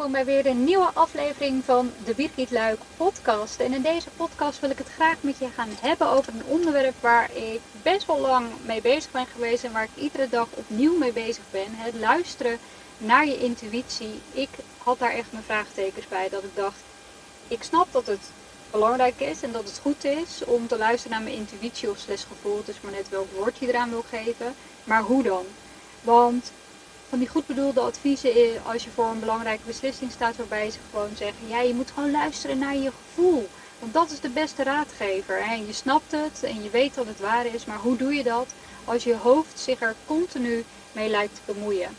welkom bij weer een nieuwe aflevering van de Birgit Luik podcast. En in deze podcast wil ik het graag met je gaan hebben over een onderwerp waar ik best wel lang mee bezig ben geweest en waar ik iedere dag opnieuw mee bezig ben. Het luisteren naar je intuïtie. Ik had daar echt mijn vraagtekens bij dat ik dacht, ik snap dat het belangrijk is en dat het goed is om te luisteren naar mijn intuïtie of slechts gevoel. Is maar net welk woord je eraan wil geven. Maar hoe dan? Want van die goed bedoelde adviezen als je voor een belangrijke beslissing staat waarbij ze gewoon zeggen, ja je moet gewoon luisteren naar je gevoel. Want dat is de beste raadgever. En je snapt het en je weet dat het waar is, maar hoe doe je dat als je hoofd zich er continu mee lijkt te bemoeien?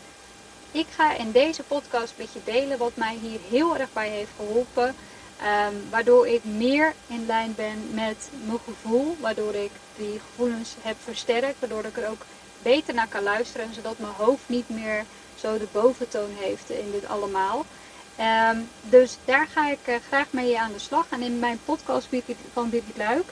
Ik ga in deze podcast met je delen wat mij hier heel erg bij heeft geholpen. Ehm, waardoor ik meer in lijn ben met mijn gevoel. Waardoor ik die gevoelens heb versterkt. Waardoor ik er ook beter naar kan luisteren. Zodat mijn hoofd niet meer zo de boventoon heeft in dit allemaal. Ehm, dus daar ga ik uh, graag mee aan de slag. En in mijn podcast van Birgit Luik,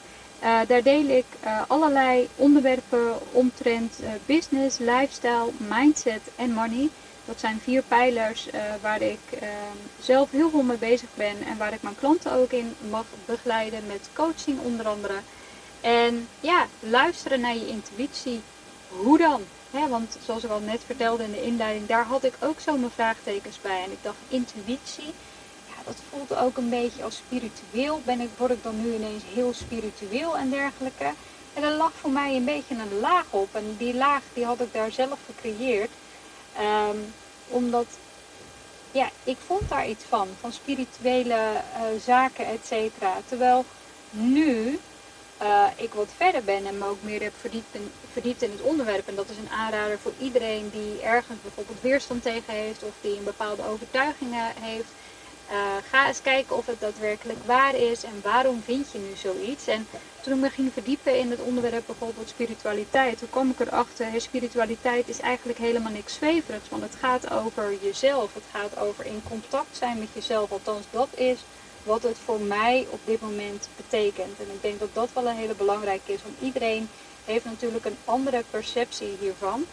uh, daar deel ik uh, allerlei onderwerpen omtrent business, lifestyle, mindset en money. Dat zijn vier pijlers waar ik ehm, zelf heel veel mee bezig ben en waar ik mijn klanten ook in mag begeleiden met coaching onder andere. En ja, luisteren naar je intuïtie hoe dan? want zoals ik al net vertelde in de inleiding, daar had ik ook zo mijn vraagtekens bij. En ik dacht, intuïtie, ja, dat voelt ook een beetje als spiritueel. Ben ik, word ik dan nu ineens heel spiritueel en dergelijke? En er lag voor mij een beetje een laag op. En die laag die had ik daar zelf gecreëerd. Ehm, omdat, ja, ik vond daar iets van. Van spirituele uh, zaken, et cetera. Terwijl nu uh, ik wat verder ben en me ook meer heb verdiept in, het onderwerp. En dat is een aanrader voor iedereen die ergens bijvoorbeeld weerstand tegen heeft of die een bepaalde overtuigingen heeft. Uh, ga eens kijken of het daadwerkelijk waar is en waarom vind je nu zoiets. En toen ik me ging verdiepen in het onderwerp bijvoorbeeld spiritualiteit, toen kwam ik erachter, hey, spiritualiteit is eigenlijk helemaal niks zweverigs. Want het gaat over jezelf, het gaat over in contact zijn met jezelf. Althans, dat is wat het voor mij op dit moment betekent. En ik denk dat dat wel een hele belangrijke is, want iedereen heeft natuurlijk een andere perceptie hiervan.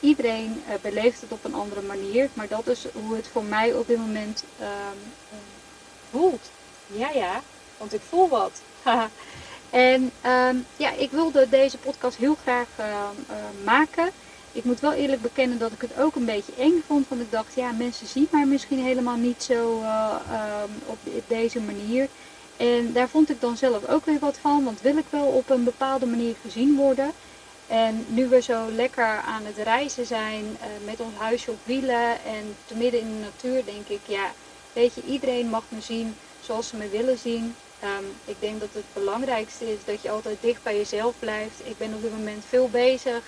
Iedereen uh, beleeft het op een andere manier, maar dat is hoe het voor mij op dit moment uh, voelt. Ja, ja, want ik voel wat. en uh, ja, ik wilde deze podcast heel graag ehm, eh, maken. Ik moet wel eerlijk bekennen dat ik het ook een beetje eng vond. Want ik dacht, ja, mensen zien mij misschien helemaal niet zo uh, op deze manier. En daar vond ik dan zelf ook weer wat van. Want wil ik wel op een bepaalde manier gezien worden? En nu we zo lekker aan het reizen zijn uh, met ons huisje op wielen en te midden in de natuur, denk ik, ja, weet je, iedereen mag me zien zoals ze me willen zien. Um, ik denk dat het belangrijkste is dat je altijd dicht bij jezelf blijft. Ik ben op dit moment veel bezig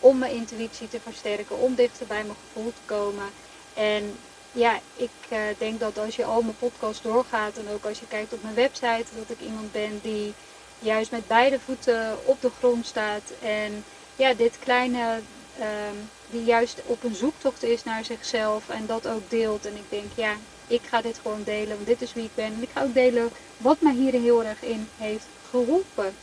om mijn intuïtie te versterken, om dichter bij mijn gevoel te komen. En ja, ik uh, denk dat als je al mijn podcast doorgaat en ook als je kijkt op mijn website, dat ik iemand ben die juist met beide voeten op de grond staat. En ja, dit kleine, uh, die juist op een zoektocht is naar zichzelf en dat ook deelt. En ik denk, ja, ik ga dit gewoon delen, want dit is wie ik ben. En ik ga ook delen wat mij hier heel erg in heeft geholpen.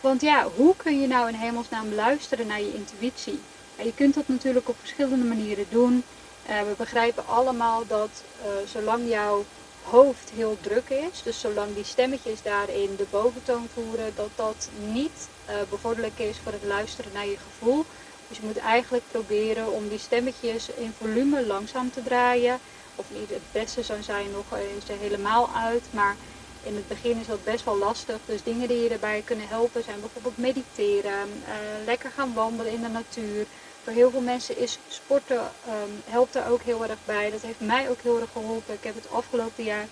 Want ja, hoe kun je nou in hemelsnaam luisteren naar je intuïtie? je kunt dat natuurlijk op verschillende manieren doen. Uh, we begrijpen allemaal dat uh, zolang jouw hoofd heel druk is, dus zolang die stemmetjes daarin de boventoon voeren, dat dat niet uh, bevorderlijk is voor het luisteren naar je gevoel. Dus je moet eigenlijk proberen om die stemmetjes in volume langzaam te draaien. Of niet, het beste zou zijn nog eens helemaal uit, maar in het begin is dat best wel lastig. Dus dingen die je erbij kunnen helpen zijn bijvoorbeeld mediteren, uh, lekker gaan wandelen in de natuur. Voor heel veel mensen is sporten um, helpt er ook heel erg bij. Dat heeft mij ook heel erg geholpen. Ik heb het afgelopen jaar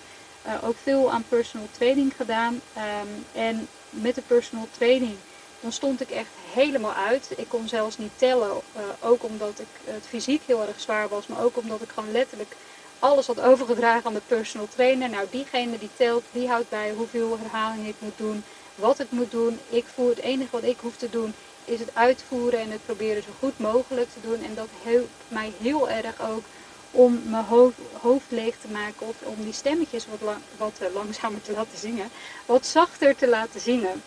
uh, ook veel aan personal training gedaan. Um, en met de personal training dan stond ik echt helemaal uit. Ik kon zelfs niet tellen. Uh, ook omdat ik het fysiek heel erg zwaar was. Maar ook omdat ik gewoon letterlijk alles had overgedragen aan de personal trainer. Nou, diegene die telt, die houdt bij hoeveel herhalingen ik moet doen, wat ik moet doen. Ik voer het enige wat ik hoef te doen is het uitvoeren en het proberen zo goed mogelijk te doen. En dat helpt mij heel erg ook om mijn hoofd, leeg te maken of om die stemmetjes wat, wat eh, langzamer te laten zingen, wat zachter te laten zingen.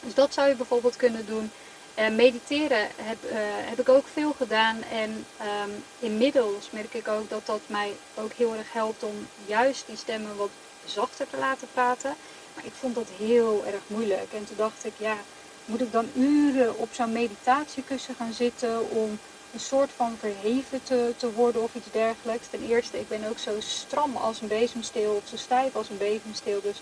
Dus dat zou je bijvoorbeeld kunnen doen. Uh, mediteren heb, uh, heb ik ook veel gedaan en um, inmiddels merk ik ook dat dat mij ook heel erg helpt om juist die stemmen wat zachter te laten praten. Maar ik vond dat heel erg moeilijk en toen dacht ik, ja, moet ik dan uren op zo'n meditatiekussen gaan zitten om een soort van verheven te, te worden of iets dergelijks. Ten eerste, ik ben ook zo stram als een bezemsteel of zo stijf als een bezemsteel. Dus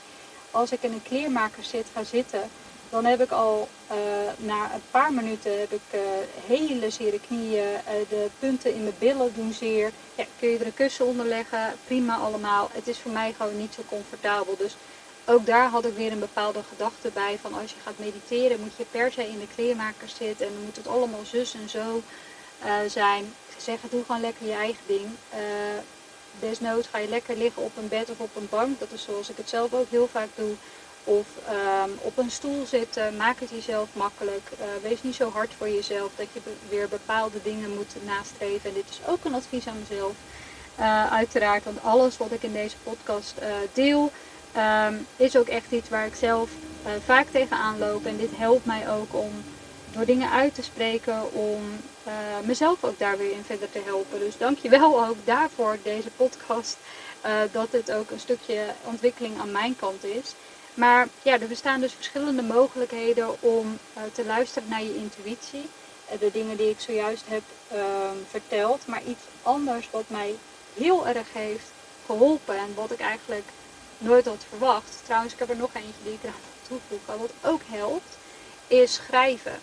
als ik in een kleermaker zit, ga zitten, dan heb ik al uh, na een paar minuten heb ik uh, hele zere knieën, uh, de punten in mijn billen doen zeer. Ja, kun je er een kussen onder leggen, prima allemaal. Het is voor mij gewoon niet zo comfortabel. Dus ook daar had ik weer een bepaalde gedachte bij van als je gaat mediteren moet je per se in de kleermaker zitten en dan moet het allemaal zus en zo zijn. Ik zeg doe gewoon lekker je eigen ding. desnoods ga je lekker liggen op een bed of op een bank. Dat is zoals ik het zelf ook heel vaak doe. Of um, op een stoel zitten, maak het jezelf makkelijk. Uh, wees niet zo hard voor jezelf dat je weer bepaalde dingen moet nastreven. En dit is ook een advies aan mezelf. Uh, uiteraard, want alles wat ik in deze podcast uh, deel, um, is ook echt iets waar ik zelf vaak tegenaan loop. En dit helpt mij ook om door dingen uit te spreken, om mezelf ook daar weer in verder te helpen. Dus dankjewel ook daarvoor, deze podcast, dat het ook een stukje ontwikkeling aan mijn kant is. Maar ja, er bestaan dus verschillende mogelijkheden om uh, te luisteren naar je intuïtie. Uh, de dingen die ik zojuist heb uh, verteld. Maar iets anders wat mij heel erg heeft geholpen en wat ik eigenlijk nooit had verwacht. Trouwens, ik heb er nog eentje die ik eraan toevoegen. Wat ook helpt, is schrijven.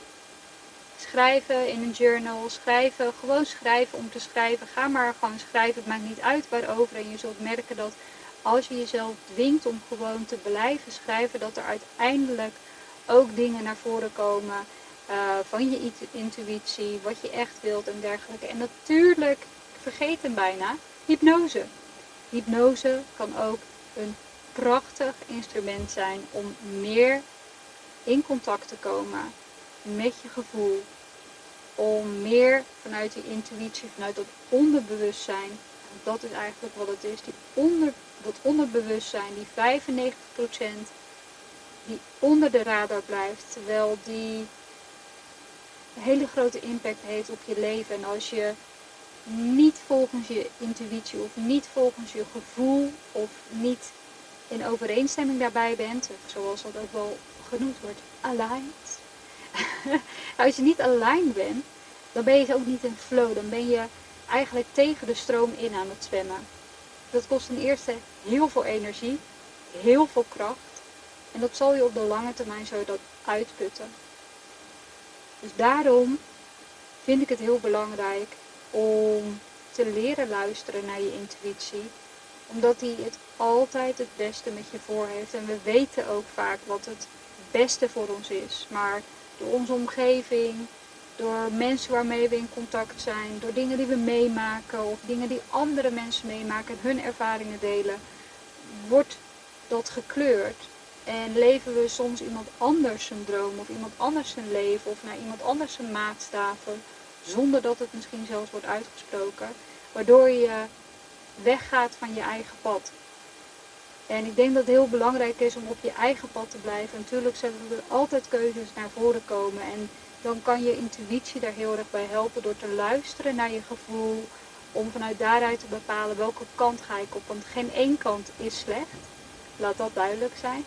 Schrijven in een journal, schrijven, gewoon schrijven om te schrijven. Ga maar gewoon schrijven, het maakt niet uit waarover. En je zult merken dat als je jezelf dwingt om gewoon te blijven schrijven, dat er uiteindelijk ook dingen naar voren komen uh, van je intuïtie, wat je echt wilt en dergelijke. En natuurlijk, ik vergeet hem bijna, hypnose. Hypnose kan ook een prachtig instrument zijn om meer in contact te komen met je gevoel. Om meer vanuit die intuïtie, vanuit dat onderbewustzijn, dat is eigenlijk wat het is, die onder, dat onderbewustzijn, die 95% die onder de radar blijft, terwijl die een hele grote impact heeft op je leven. En als je niet volgens je intuïtie of niet volgens je gevoel of niet in overeenstemming daarbij bent, zoals dat ook wel genoemd wordt, aligned. als je niet aligned bent, dan ben je ook niet in flow. Dan ben je eigenlijk tegen de stroom in aan het zwemmen. Dat kost ten eerste heel veel energie, heel veel kracht. En dat zal je op de lange termijn zo dat uitputten. Dus daarom vind ik het heel belangrijk om te leren luisteren naar je intuïtie. Omdat die het altijd het beste met je voor heeft. En we weten ook vaak wat het beste voor ons is. Maar door onze omgeving, door mensen waarmee we in contact zijn, door dingen die we meemaken of dingen die andere mensen meemaken en hun ervaringen delen, wordt dat gekleurd. En leven we soms iemand anders zijn droom of iemand anders zijn leven of naar iemand anders zijn maatstaven, zonder dat het misschien zelfs wordt uitgesproken, waardoor je weggaat van je eigen pad. En ik denk dat het heel belangrijk is om op je eigen pad te blijven. Natuurlijk zullen er altijd keuzes naar voren komen en dan kan je intuïtie daar heel erg bij helpen door te luisteren naar je gevoel. Om vanuit daaruit te bepalen welke kant ga ik op. Want geen één kant is slecht. Laat dat duidelijk zijn.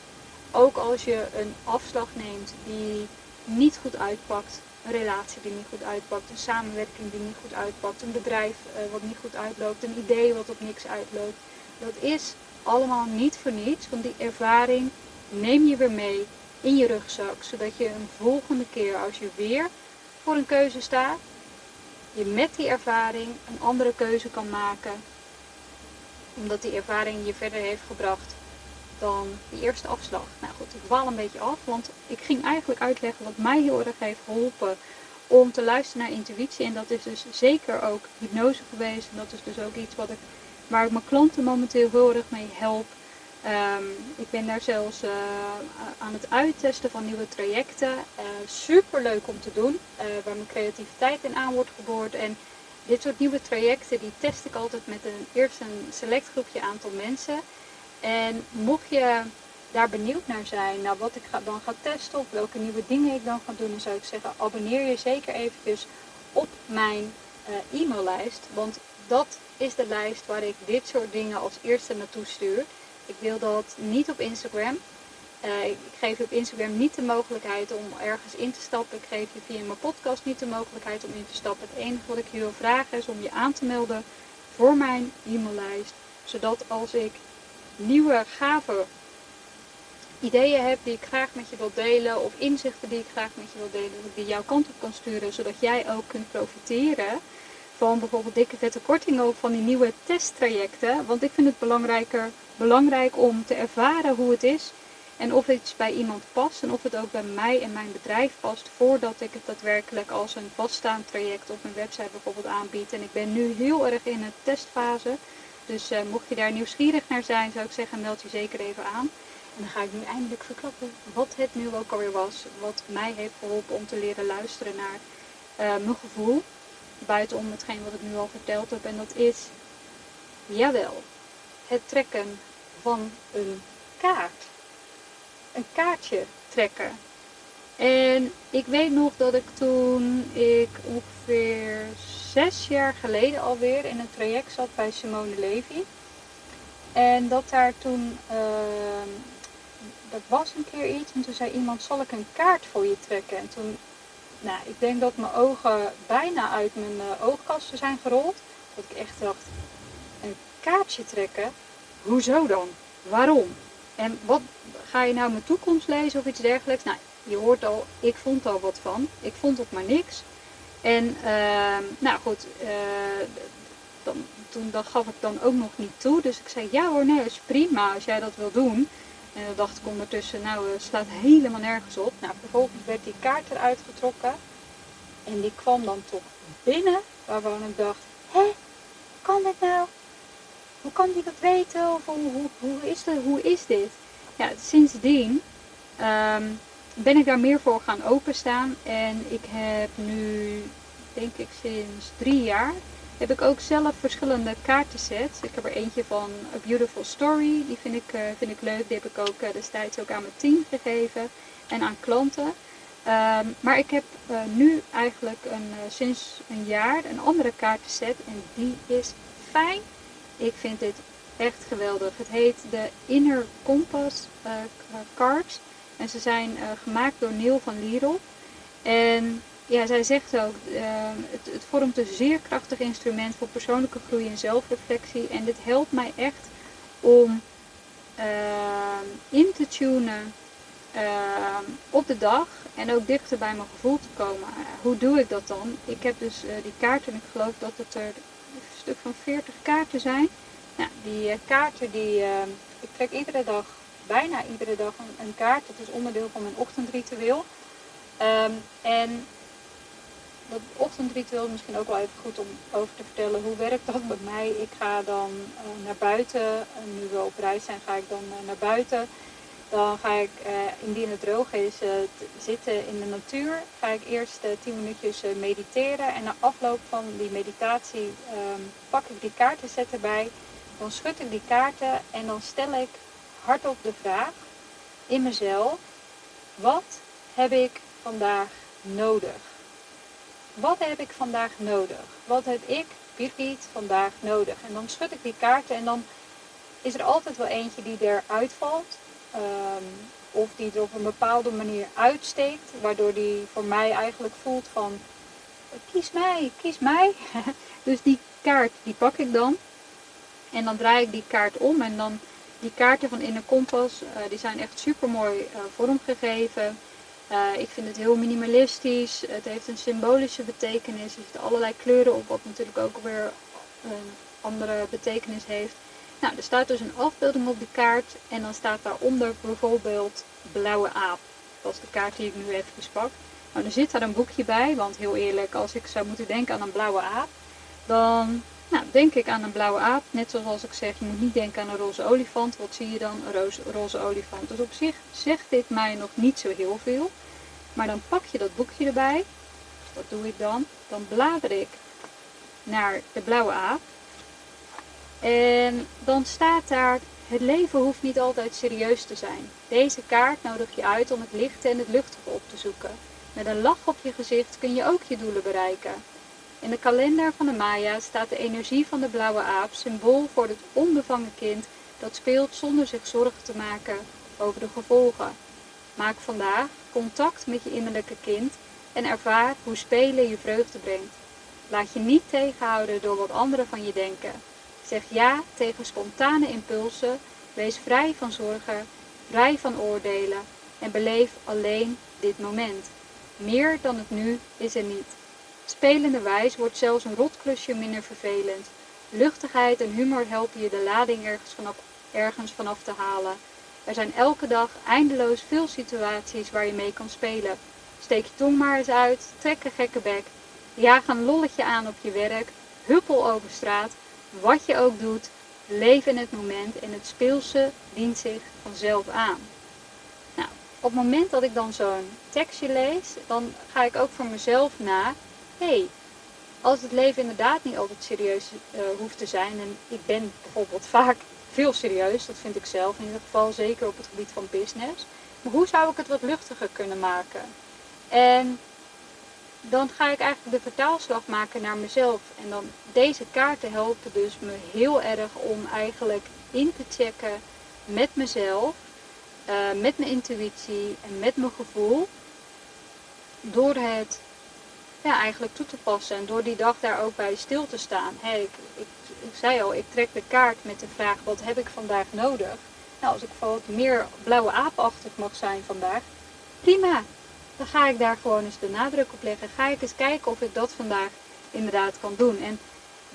Ook als je een afslag neemt die niet goed uitpakt. Een relatie die niet goed uitpakt. Een samenwerking die niet goed uitpakt. Een bedrijf uh, wat niet goed uitloopt. Een idee wat op niks uitloopt. Dat is allemaal niet voor niets. Want die ervaring neem je weer mee in je rugzak. Zodat je een volgende keer als je weer voor een keuze staat, je met die ervaring een andere keuze kan maken. Omdat die ervaring je verder heeft gebracht dan die eerste afslag. Nou goed, ik dwaal een beetje af, want ik ging eigenlijk uitleggen wat mij heel erg heeft geholpen om te luisteren naar intuïtie. En dat is dus zeker ook hypnose geweest. En dat is dus ook iets wat ik, waar ik mijn klanten momenteel heel erg mee help. Um, ik ben daar zelfs uh, aan het uittesten van nieuwe trajecten. Uh, Super leuk om te doen, uh, waar mijn creativiteit in aan wordt geboord. En dit soort nieuwe trajecten die test ik altijd met een, eerst een select groepje aantal mensen. En mocht je daar benieuwd naar zijn, naar wat ik dan ga testen of welke nieuwe dingen ik dan ga doen, dan zou ik zeggen, abonneer je zeker eventjes op mijn e-maillijst. Want dat is de lijst waar ik dit soort dingen als eerste naartoe stuur. Ik wil dat niet op Instagram. Uh, ik geef je op Instagram niet de mogelijkheid om ergens in te stappen. Ik geef je via mijn podcast niet de mogelijkheid om in te stappen. Het enige wat ik je wil vragen is om je aan te melden voor mijn e-maillijst. Zodat als ik nieuwe gave ideeën heb die ik graag met je wil delen of inzichten die ik graag met je wil delen, dat ik die jouw kant op kan sturen, zodat jij ook kunt profiteren van bijvoorbeeld dikke vette kortingen of van die nieuwe testtrajecten. Want ik vind het belangrijker, belangrijk om te ervaren hoe het is en of iets bij iemand past en of het ook bij mij en mijn bedrijf past voordat ik het daadwerkelijk als een vaststaand traject op mijn website bijvoorbeeld aanbied. En ik ben nu heel erg in de testfase. Dus uh, mocht je daar nieuwsgierig naar zijn, zou ik zeggen meld je zeker even aan. En dan ga ik nu eindelijk verklappen wat het nu ook alweer was. Wat mij heeft geholpen om te leren luisteren naar uh, mijn gevoel. Buitenom hetgeen wat ik nu al verteld heb. En dat is, jawel, het trekken van een kaart. Een kaartje trekken. En ik weet nog dat ik toen ik ongeveer zes jaar geleden alweer in een traject zat bij Simone Levy. En dat daar toen, uh, dat was een keer iets en toen zei iemand, zal ik een kaart voor je trekken? En toen, nou, ik denk dat mijn ogen bijna uit mijn uh, oogkasten zijn gerold. Dat ik echt dacht, een kaartje trekken? Hoezo dan? Waarom? En wat ga je nou mijn toekomst lezen of iets dergelijks? Nou, je hoort al, ik vond al wat van. Ik vond het maar niks. En uh, nou goed, uh, dan, toen dat gaf ik dan ook nog niet toe. Dus ik zei, ja hoor, nee, is prima als jij dat wil doen. En dan dacht ik ondertussen, nou, het slaat helemaal nergens op. Nou, vervolgens werd die kaart eruit getrokken. En die kwam dan toch binnen, waarvan ik dacht, hé, kan dit nou? Hoe kan die dat weten? Of hoe, hoe, hoe, is, dat, hoe is dit? Ja, sindsdien um, ben ik daar meer voor gaan openstaan. En ik heb nu, denk ik sinds drie jaar, heb ik ook zelf verschillende kaartensets. Ik heb er eentje van A Beautiful Story, die vind ik, uh, vind ik leuk. Die heb ik ook uh, destijds ook aan mijn team gegeven en aan klanten. Um, maar ik heb uh, nu eigenlijk een, sinds een jaar een andere kaartenset en die is fijn. Ik vind dit echt geweldig. Het heet de Inner Compass Cards. En ze zijn gemaakt door Neil van Lierop. En ja, zij zegt ook, uh, het, het, vormt een zeer krachtig instrument voor persoonlijke groei en zelfreflectie. En dit helpt mij echt om uh, in te tunen op de dag en ook dichter bij mijn gevoel te komen. hoe doe ik dat dan? Ik heb dus die kaarten, ik geloof dat het er een stuk van 40 kaarten zijn. Nou, die kaarten die, ik trek iedere dag bijna iedere dag een, kaart. Dat is onderdeel van mijn ochtendritueel. En dat ochtendritueel is misschien ook wel even goed om over te vertellen. Hoe werkt dat bij mij? Ik ga dan uh, naar buiten. En nu we op reis zijn, ga ik dan uh, naar buiten. Dan ga ik, uh, indien het droog is, zitten in de natuur. Ga ik eerst 10 minuutjes mediteren. En na afloop van die meditatie um, pak ik die kaartenset erbij. Dan schud ik die kaarten en dan stel ik hardop de vraag in mezelf: wat heb ik vandaag nodig? Wat heb ik vandaag nodig? Wat heb ik, Birgit, vandaag nodig? En dan schud ik die kaarten en dan is er altijd wel eentje die eruit valt. Um, of die er op een bepaalde manier uitsteekt, waardoor die voor mij eigenlijk voelt van kies mij, kies mij. dus die kaart die pak ik dan en dan draai ik die kaart om en dan die kaarten van Inner Kompas, uh, die zijn echt super mooi uh, vormgegeven. Uh, ik vind het heel minimalistisch. Het heeft een symbolische betekenis. Er zitten allerlei kleuren op, wat natuurlijk ook weer een andere betekenis heeft. Nou, er staat dus een afbeelding op die kaart en dan staat daaronder bijvoorbeeld blauwe aap. Dat is de kaart die ik nu even pak. Nou, er zit daar een boekje bij, want heel eerlijk, als ik zou moeten denken aan een blauwe aap, dan nou, denk ik aan een blauwe aap. Net zoals ik zeg, je moet niet denken aan een roze olifant. Wat zie je dan? Een roze, olifant. Dus op zich zegt dit mij nog niet zo heel veel. Maar dan pak je dat boekje erbij. Wat doe ik dan? Dan blader ik naar de blauwe aap. En dan staat daar Het leven hoeft niet altijd serieus te zijn. Deze kaart nodigt je uit om het lichte en het luchtige op te zoeken. Met een lach op je gezicht kun je ook je doelen bereiken. In de kalender van de Maya staat de energie van de blauwe aap, symbool voor het onbevangen kind dat speelt zonder zich zorgen te maken over de gevolgen. Maak vandaag contact met je innerlijke kind en ervaar hoe spelen je vreugde brengt. Laat je niet tegenhouden door wat anderen van je denken. Zeg ja tegen spontane impulsen, wees vrij van zorgen, vrij van oordelen en beleef alleen dit moment. Meer dan het nu is er niet. Spelende wijs wordt zelfs een rotklusje minder vervelend. Luchtigheid en humor helpen je de lading ergens vanaf, te halen. Er zijn elke dag eindeloos veel situaties waar je mee kan spelen. Steek je tong maar eens uit, trek een gekke bek, jaag een lolletje aan op je werk, huppel over straat, wat je ook doet, leef in het moment en het speelse dient zich vanzelf aan. Nou, op het moment dat ik dan zo'n tekstje lees, dan ga ik ook voor mezelf na, hey, als het leven inderdaad niet altijd serieus uh, hoeft te zijn, en ik ben bijvoorbeeld vaak veel serieus, dat vind ik zelf in ieder geval, zeker op het gebied van business. Maar hoe zou ik het wat luchtiger kunnen maken? En dan ga ik eigenlijk de vertaalslag maken naar mezelf. En dan deze kaarten helpen dus me heel erg om eigenlijk in te checken met mezelf, uh, met mijn intuïtie en met mijn gevoel. Door het ja, eigenlijk toe te passen en door die dag daar ook bij stil te staan. ik, ik, ik zei al, ik trek de kaart met de vraag wat heb ik vandaag nodig. Nou, als ik bijvoorbeeld meer blauwe aapachtig mag zijn vandaag, prima. Dan ga ik daar gewoon eens de nadruk op leggen. Ga ik eens kijken of ik dat vandaag inderdaad kan doen. En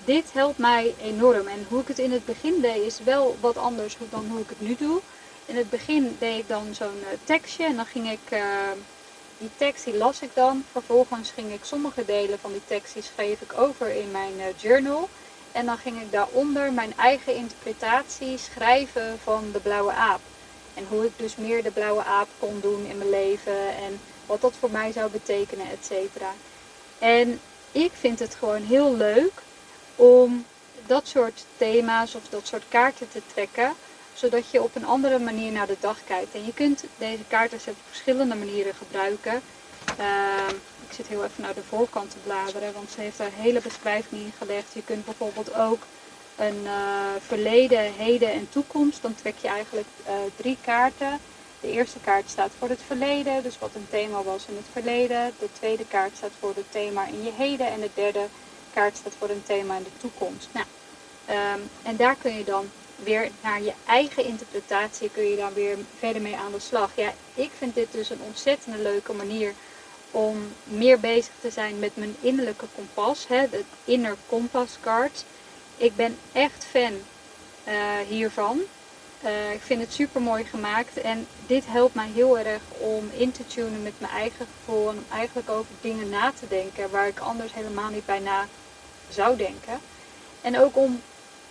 dit helpt mij enorm. En hoe ik het in het begin deed is wel wat anders dan hoe ik het nu doe. In het begin deed ik dan zo'n eh, tekstje en dan ging ik... Uh, die tekst die las ik dan. Vervolgens ging ik sommige delen van die tekst die schreef ik over in mijn uh, journal. En dan ging ik daaronder mijn eigen interpretatie schrijven van de blauwe aap. En hoe ik dus meer de blauwe aap kon doen in mijn leven. En wat dat voor mij zou betekenen, et cetera. En ik vind het gewoon heel leuk om dat soort thema's of dat soort kaarten te trekken, zodat je op een andere manier naar de dag kijkt. En je kunt deze kaarten op verschillende manieren gebruiken. Ehm, ik zit heel even naar de voorkant te bladeren, want ze heeft daar hele beschrijving in gelegd. Je kunt bijvoorbeeld ook een uh, verleden, heden en toekomst. Dan trek je eigenlijk uh, drie kaarten. De eerste kaart staat voor het verleden, dus wat een thema was in het verleden. De tweede kaart staat voor het thema in je heden. En de derde kaart staat voor een thema in de toekomst. Nou, um, en daar kun je dan weer naar je eigen interpretatie kun je dan weer verder mee aan de slag. Ja, ik vind dit dus een ontzettend leuke manier om meer bezig te zijn met mijn innerlijke kompas, hè, de inner compass card. Ik ben echt fan uh, hiervan. Uh, ik vind het super mooi gemaakt en dit helpt mij heel erg om in te tunen met mijn eigen gevoel en om eigenlijk over dingen na te denken waar ik anders helemaal niet bij na zou denken. En ook om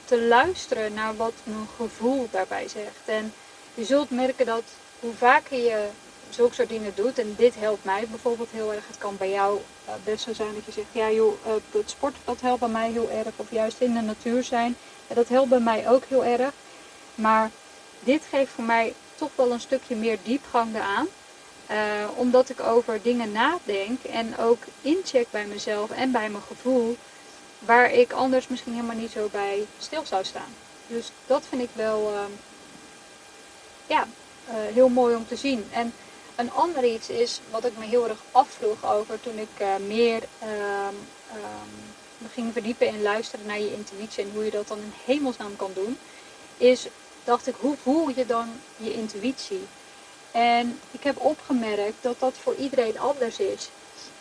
te luisteren naar wat mijn gevoel daarbij zegt. En je zult merken dat hoe vaker je zulke soort dingen doet, en dit helpt mij bijvoorbeeld heel erg, het kan bij jou uh, best zo zijn dat je zegt, ja joh, het sport dat helpt bij mij heel erg, of juist in de natuur zijn, ja, dat helpt bij mij ook heel erg. Maar dit geeft voor mij toch wel een stukje meer diepgang eraan. Uh, omdat ik over dingen nadenk en ook incheck bij mezelf en bij mijn gevoel. Waar ik anders misschien helemaal niet zo bij stil zou staan. Dus dat vind ik wel uh, ja, uh, heel mooi om te zien. En een ander iets is wat ik me heel erg afvroeg over toen ik uh, meer um, me ging verdiepen in luisteren naar je intuïtie en hoe je dat dan in hemelsnaam kan doen. Is dacht ik, hoe voel je dan je intuïtie? En ik heb opgemerkt dat dat voor iedereen anders is.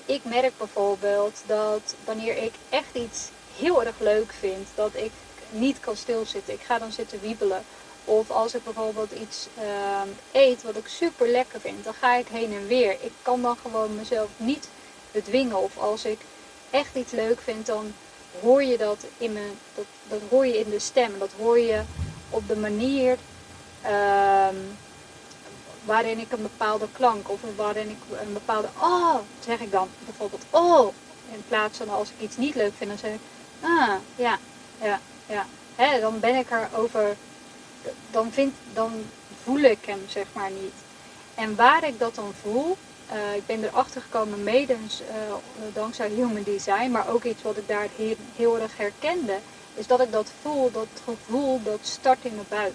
Ik merk bijvoorbeeld dat wanneer ik echt iets heel erg leuk vind, dat ik niet kan stilzitten. Ik ga dan zitten wiebelen. Of als ik bijvoorbeeld iets uh, eet wat ik super lekker vind, dan ga ik heen en weer. Ik kan dan gewoon mezelf niet bedwingen. Of als ik echt iets leuk vind, dan hoor je dat in, mijn, dat, dat hoor je in de stem. Dat hoor je op de manier um, waarin ik een bepaalde klank of waarin ik een bepaalde oh, zeg ik dan bijvoorbeeld oh, in plaats van als ik iets niet leuk vind, dan zeg ik ah, ja, ja, ja. Dan ben ik erover dan, vind, dan voel ik hem zeg maar niet. En waar ik dat dan voel, uh, ik ben erachter gekomen mede uh, dankzij Human Design, maar ook iets wat ik daar heel, heel erg herkende, is dat ik dat voel, dat gevoel, dat start in mijn buik.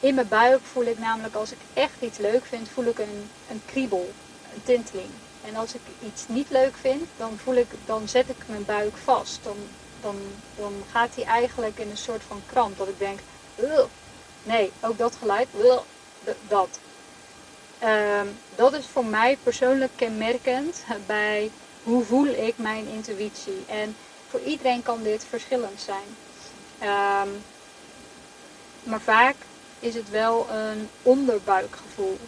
In mijn buik voel ik namelijk als ik echt iets leuk vind, voel ik een, een kriebel, een tinteling. En als ik iets niet leuk vind, dan, voel ik, dan zet ik mijn buik vast. Dan, dan, dan gaat hij eigenlijk in een soort van kramp. Dat ik denk, nee, ook dat geluid, dat. Ehm, dat is voor mij persoonlijk kenmerkend bij hoe voel ik mijn intuïtie. En voor iedereen kan dit verschillend zijn. Ehm, maar vaak is het wel een onderbuikgevoel.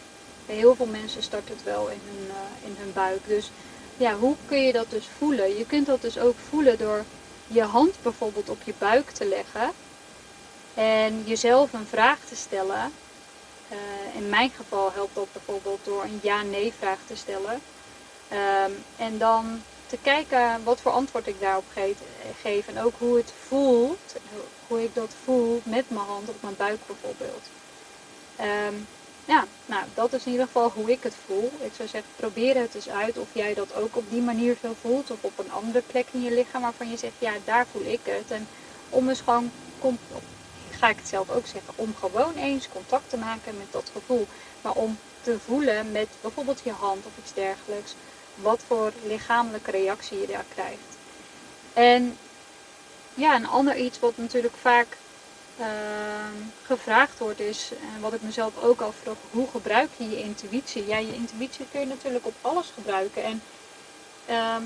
Bij heel veel mensen start het wel in hun, uh, in hun buik. Dus ja, hoe kun je dat dus voelen? Je kunt dat dus ook voelen door je hand bijvoorbeeld op je buik te leggen en jezelf een vraag te stellen. Uh, in mijn geval helpt dat bijvoorbeeld door een ja-nee vraag te stellen. Um, en dan te kijken wat voor antwoord ik daarop geef en ook hoe het voelt, hoe ik dat voel met mijn hand op mijn buik bijvoorbeeld. Um, ja, nou dat is in ieder geval hoe ik het voel. Ik zou zeggen, probeer het eens uit of jij dat ook op die manier zo voelt of op een andere plek in je lichaam waarvan je zegt, ja daar voel ik het. En om eens gewoon, ga ik het zelf ook zeggen, om gewoon eens contact te maken met dat gevoel. Maar om te voelen met bijvoorbeeld je hand of iets dergelijks wat voor lichamelijke reactie je daar krijgt. En ja, een ander iets wat natuurlijk vaak uh, gevraagd wordt is, en wat ik mezelf ook al vroeg, hoe gebruik je je intuïtie? Ja, je intuïtie kun je natuurlijk op alles gebruiken. En uh,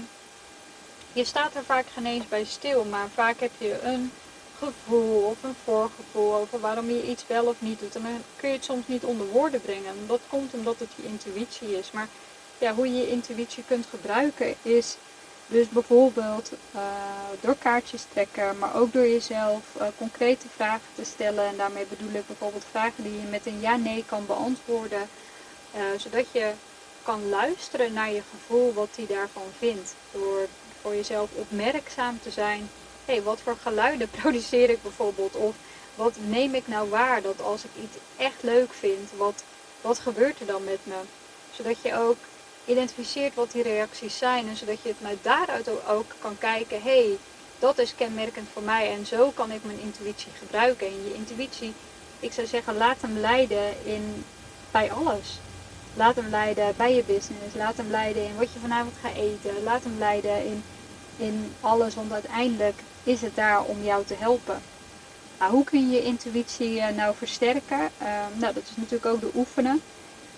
je staat er vaak geen eens bij stil, maar vaak heb je een gevoel of een voorgevoel over waarom je iets wel of niet doet. En dan kun je het soms niet onder woorden brengen. Dat komt omdat het je intuïtie is. Maar ja, hoe je je intuïtie kunt gebruiken is dus bijvoorbeeld uh, door kaartjes trekken, maar ook door jezelf uh, concrete vragen te stellen. En daarmee bedoel ik bijvoorbeeld vragen die je met een ja-nee kan beantwoorden. Uh, zodat je kan luisteren naar je gevoel wat hij daarvan vindt. Door voor jezelf opmerkzaam te zijn. Hey, wat voor geluiden produceer ik bijvoorbeeld? Of wat neem ik nou waar dat als ik iets echt leuk vind, wat, wat gebeurt er dan met me? Zodat je ook identificeert wat die reacties zijn en zodat je het met daaruit ook kan kijken, hé, hey, dat is kenmerkend voor mij en zo kan ik mijn intuïtie gebruiken. En je intuïtie, ik zou zeggen, laat hem leiden in, bij alles. Laat hem leiden bij je business, laat hem leiden in wat je vanavond gaat eten, laat hem leiden in, in alles, want uiteindelijk is het daar om jou te helpen. Nou, hoe kun je je intuïtie eh, nou versterken? Uh, nou, dat is natuurlijk ook de oefenen.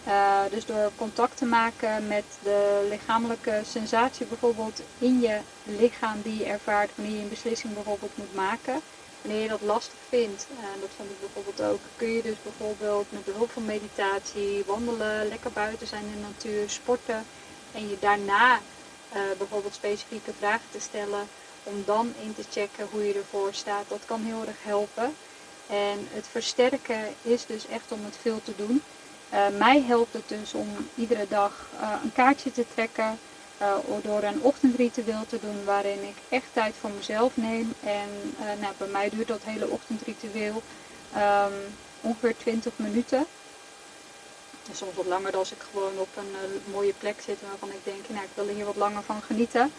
Uh, dus door contact te maken met de lichamelijke sensatie bijvoorbeeld in je lichaam die je ervaart wanneer je een beslissing bijvoorbeeld moet maken. Wanneer je dat lastig vindt, en uh, dat vond ik bijvoorbeeld ook, kun je dus bijvoorbeeld met behulp van meditatie, wandelen, lekker buiten zijn in de natuur, sporten en je daarna uh, bijvoorbeeld specifieke vragen te stellen om dan in te checken hoe je ervoor staat. Dat kan heel erg helpen. En het versterken is dus echt om het veel te doen. Uh, mij helpt het dus om iedere dag uh, een kaartje te trekken. Uh, door een ochtendritueel te doen waarin ik echt tijd voor mezelf neem. En nou, bij mij duurt dat hele ochtendritueel um, ongeveer 20 minuten. En soms wat langer als ik gewoon op een mooie plek zit waarvan ik denk, nou ik wil hier wat langer van genieten.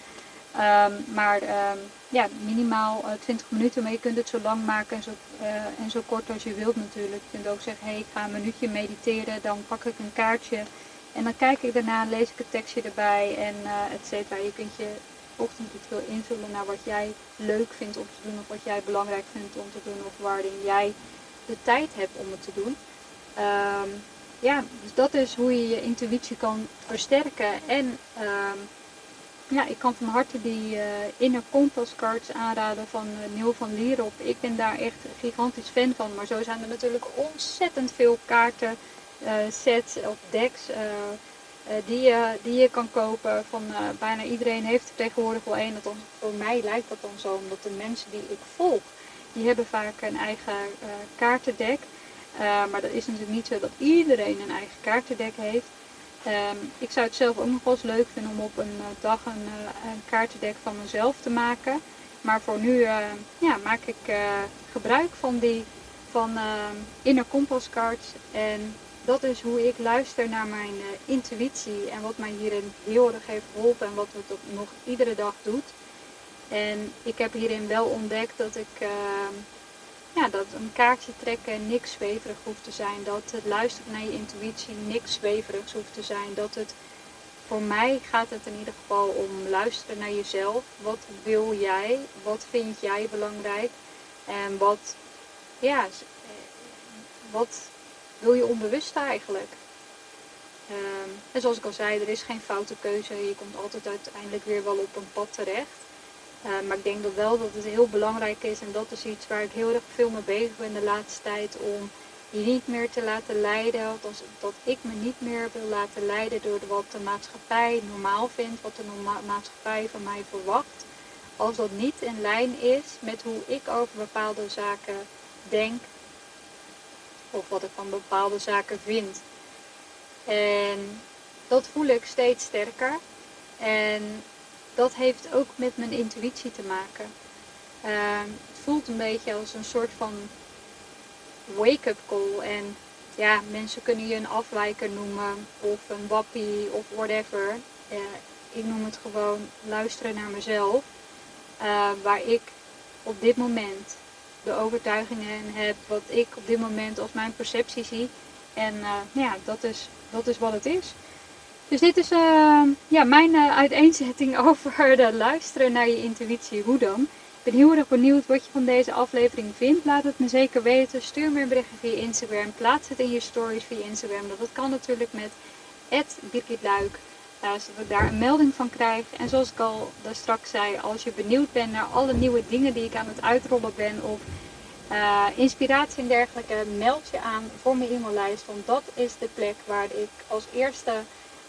Um, maar um, ja, minimaal uh, 20 minuten, maar je kunt het zo lang maken en zo, uh, en zo kort als je wilt natuurlijk. Je kunt ook zeggen, hé hey, ik ga een minuutje mediteren, dan pak ik een kaartje en dan kijk ik daarna, lees ik het tekstje erbij en uh, et cetera. Je kunt je ochtendritueel invullen naar wat jij leuk vindt om te doen of wat jij belangrijk vindt om te doen of waarin jij de tijd hebt om het te doen. Um, ja, dus dat is hoe je je intuïtie kan versterken en ja, ik kan van harte die uh, Inner Compass cards aanraden van uh, Neil van Lierop. Ik ben daar echt gigantisch fan van. Maar zo zijn er natuurlijk ontzettend veel kaarten, uh, sets of decks die, je, die je kan kopen. Van bijna iedereen heeft er tegenwoordig wel één. Voor mij lijkt dat dan zo, omdat de mensen die ik volg, die hebben vaak een eigen kaartendek. maar dat is natuurlijk niet zo dat iedereen een eigen kaartendek heeft. Um, ik zou het zelf ook nog wel eens leuk vinden om op een uh, dag een, uh, een, kaartendek van mezelf te maken. Maar voor nu uh, ja, maak ik gebruik van die van uh, Inner Compass Cards. En dat is hoe ik luister naar mijn intuïtie en wat mij hierin heel erg heeft geholpen en wat het nog iedere dag doet. En ik heb hierin wel ontdekt dat ik uh, ja, dat een kaartje trekken niks zweverig hoeft te zijn. Dat het luisteren naar je intuïtie niks zweverigs hoeft te zijn. Dat het voor mij gaat het in ieder geval om luisteren naar jezelf. Wat wil jij? Wat vind jij belangrijk? En wat, ja, wat wil je onbewust eigenlijk? Um, en zoals ik al zei, er is geen foute keuze. Je komt altijd uiteindelijk weer wel op een pad terecht. Uh, maar ik denk dat wel dat het heel belangrijk is en dat is iets waar ik heel erg veel mee bezig ben de laatste tijd om je niet meer te laten leiden, dat ik me niet meer wil laten leiden door wat de maatschappij normaal vindt, wat de maatschappij van mij verwacht. Als dat niet in lijn is met hoe ik over bepaalde zaken denk of wat ik van bepaalde zaken vind. En dat voel ik steeds sterker. En dat heeft ook met mijn intuïtie te maken. Uh, het voelt een beetje als een soort van wake-up call. En ja, mensen kunnen je een afwijker noemen of een wappie of whatever. Ik noem het gewoon luisteren naar mezelf. Uh, waar ik op dit moment de overtuigingen heb, wat ik op dit moment als mijn perceptie zie. En uh, ja, dat is, dat is wat het is. Dus dit is uh, ja, mijn uh, uiteenzetting over de luisteren naar je intuïtie. Hoe dan? Ik ben heel erg benieuwd wat je van deze aflevering vindt. Laat het me zeker weten. Stuur me een berichtje via Instagram. Plaats het in je stories via Instagram. Dat kan natuurlijk met Birgit Luik. Uh, zodat ik daar een melding van krijg. En zoals ik al daar straks zei, als je benieuwd bent naar alle nieuwe dingen die ik aan het uitrollen ben. Of inspiratie en dergelijke, meld je aan voor mijn e-maillijst. Want dat is de plek waar ik als eerste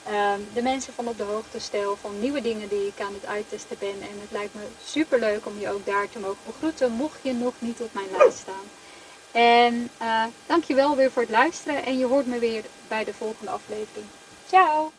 Ehm, de mensen van op de hoogte stel van nieuwe dingen die ik aan het uittesten ben. En het lijkt me super leuk om je ook daar te mogen begroeten, mocht je nog niet op mijn lijst staan. En uh, dankjewel weer voor het luisteren en je hoort me weer bij de volgende aflevering. Ciao!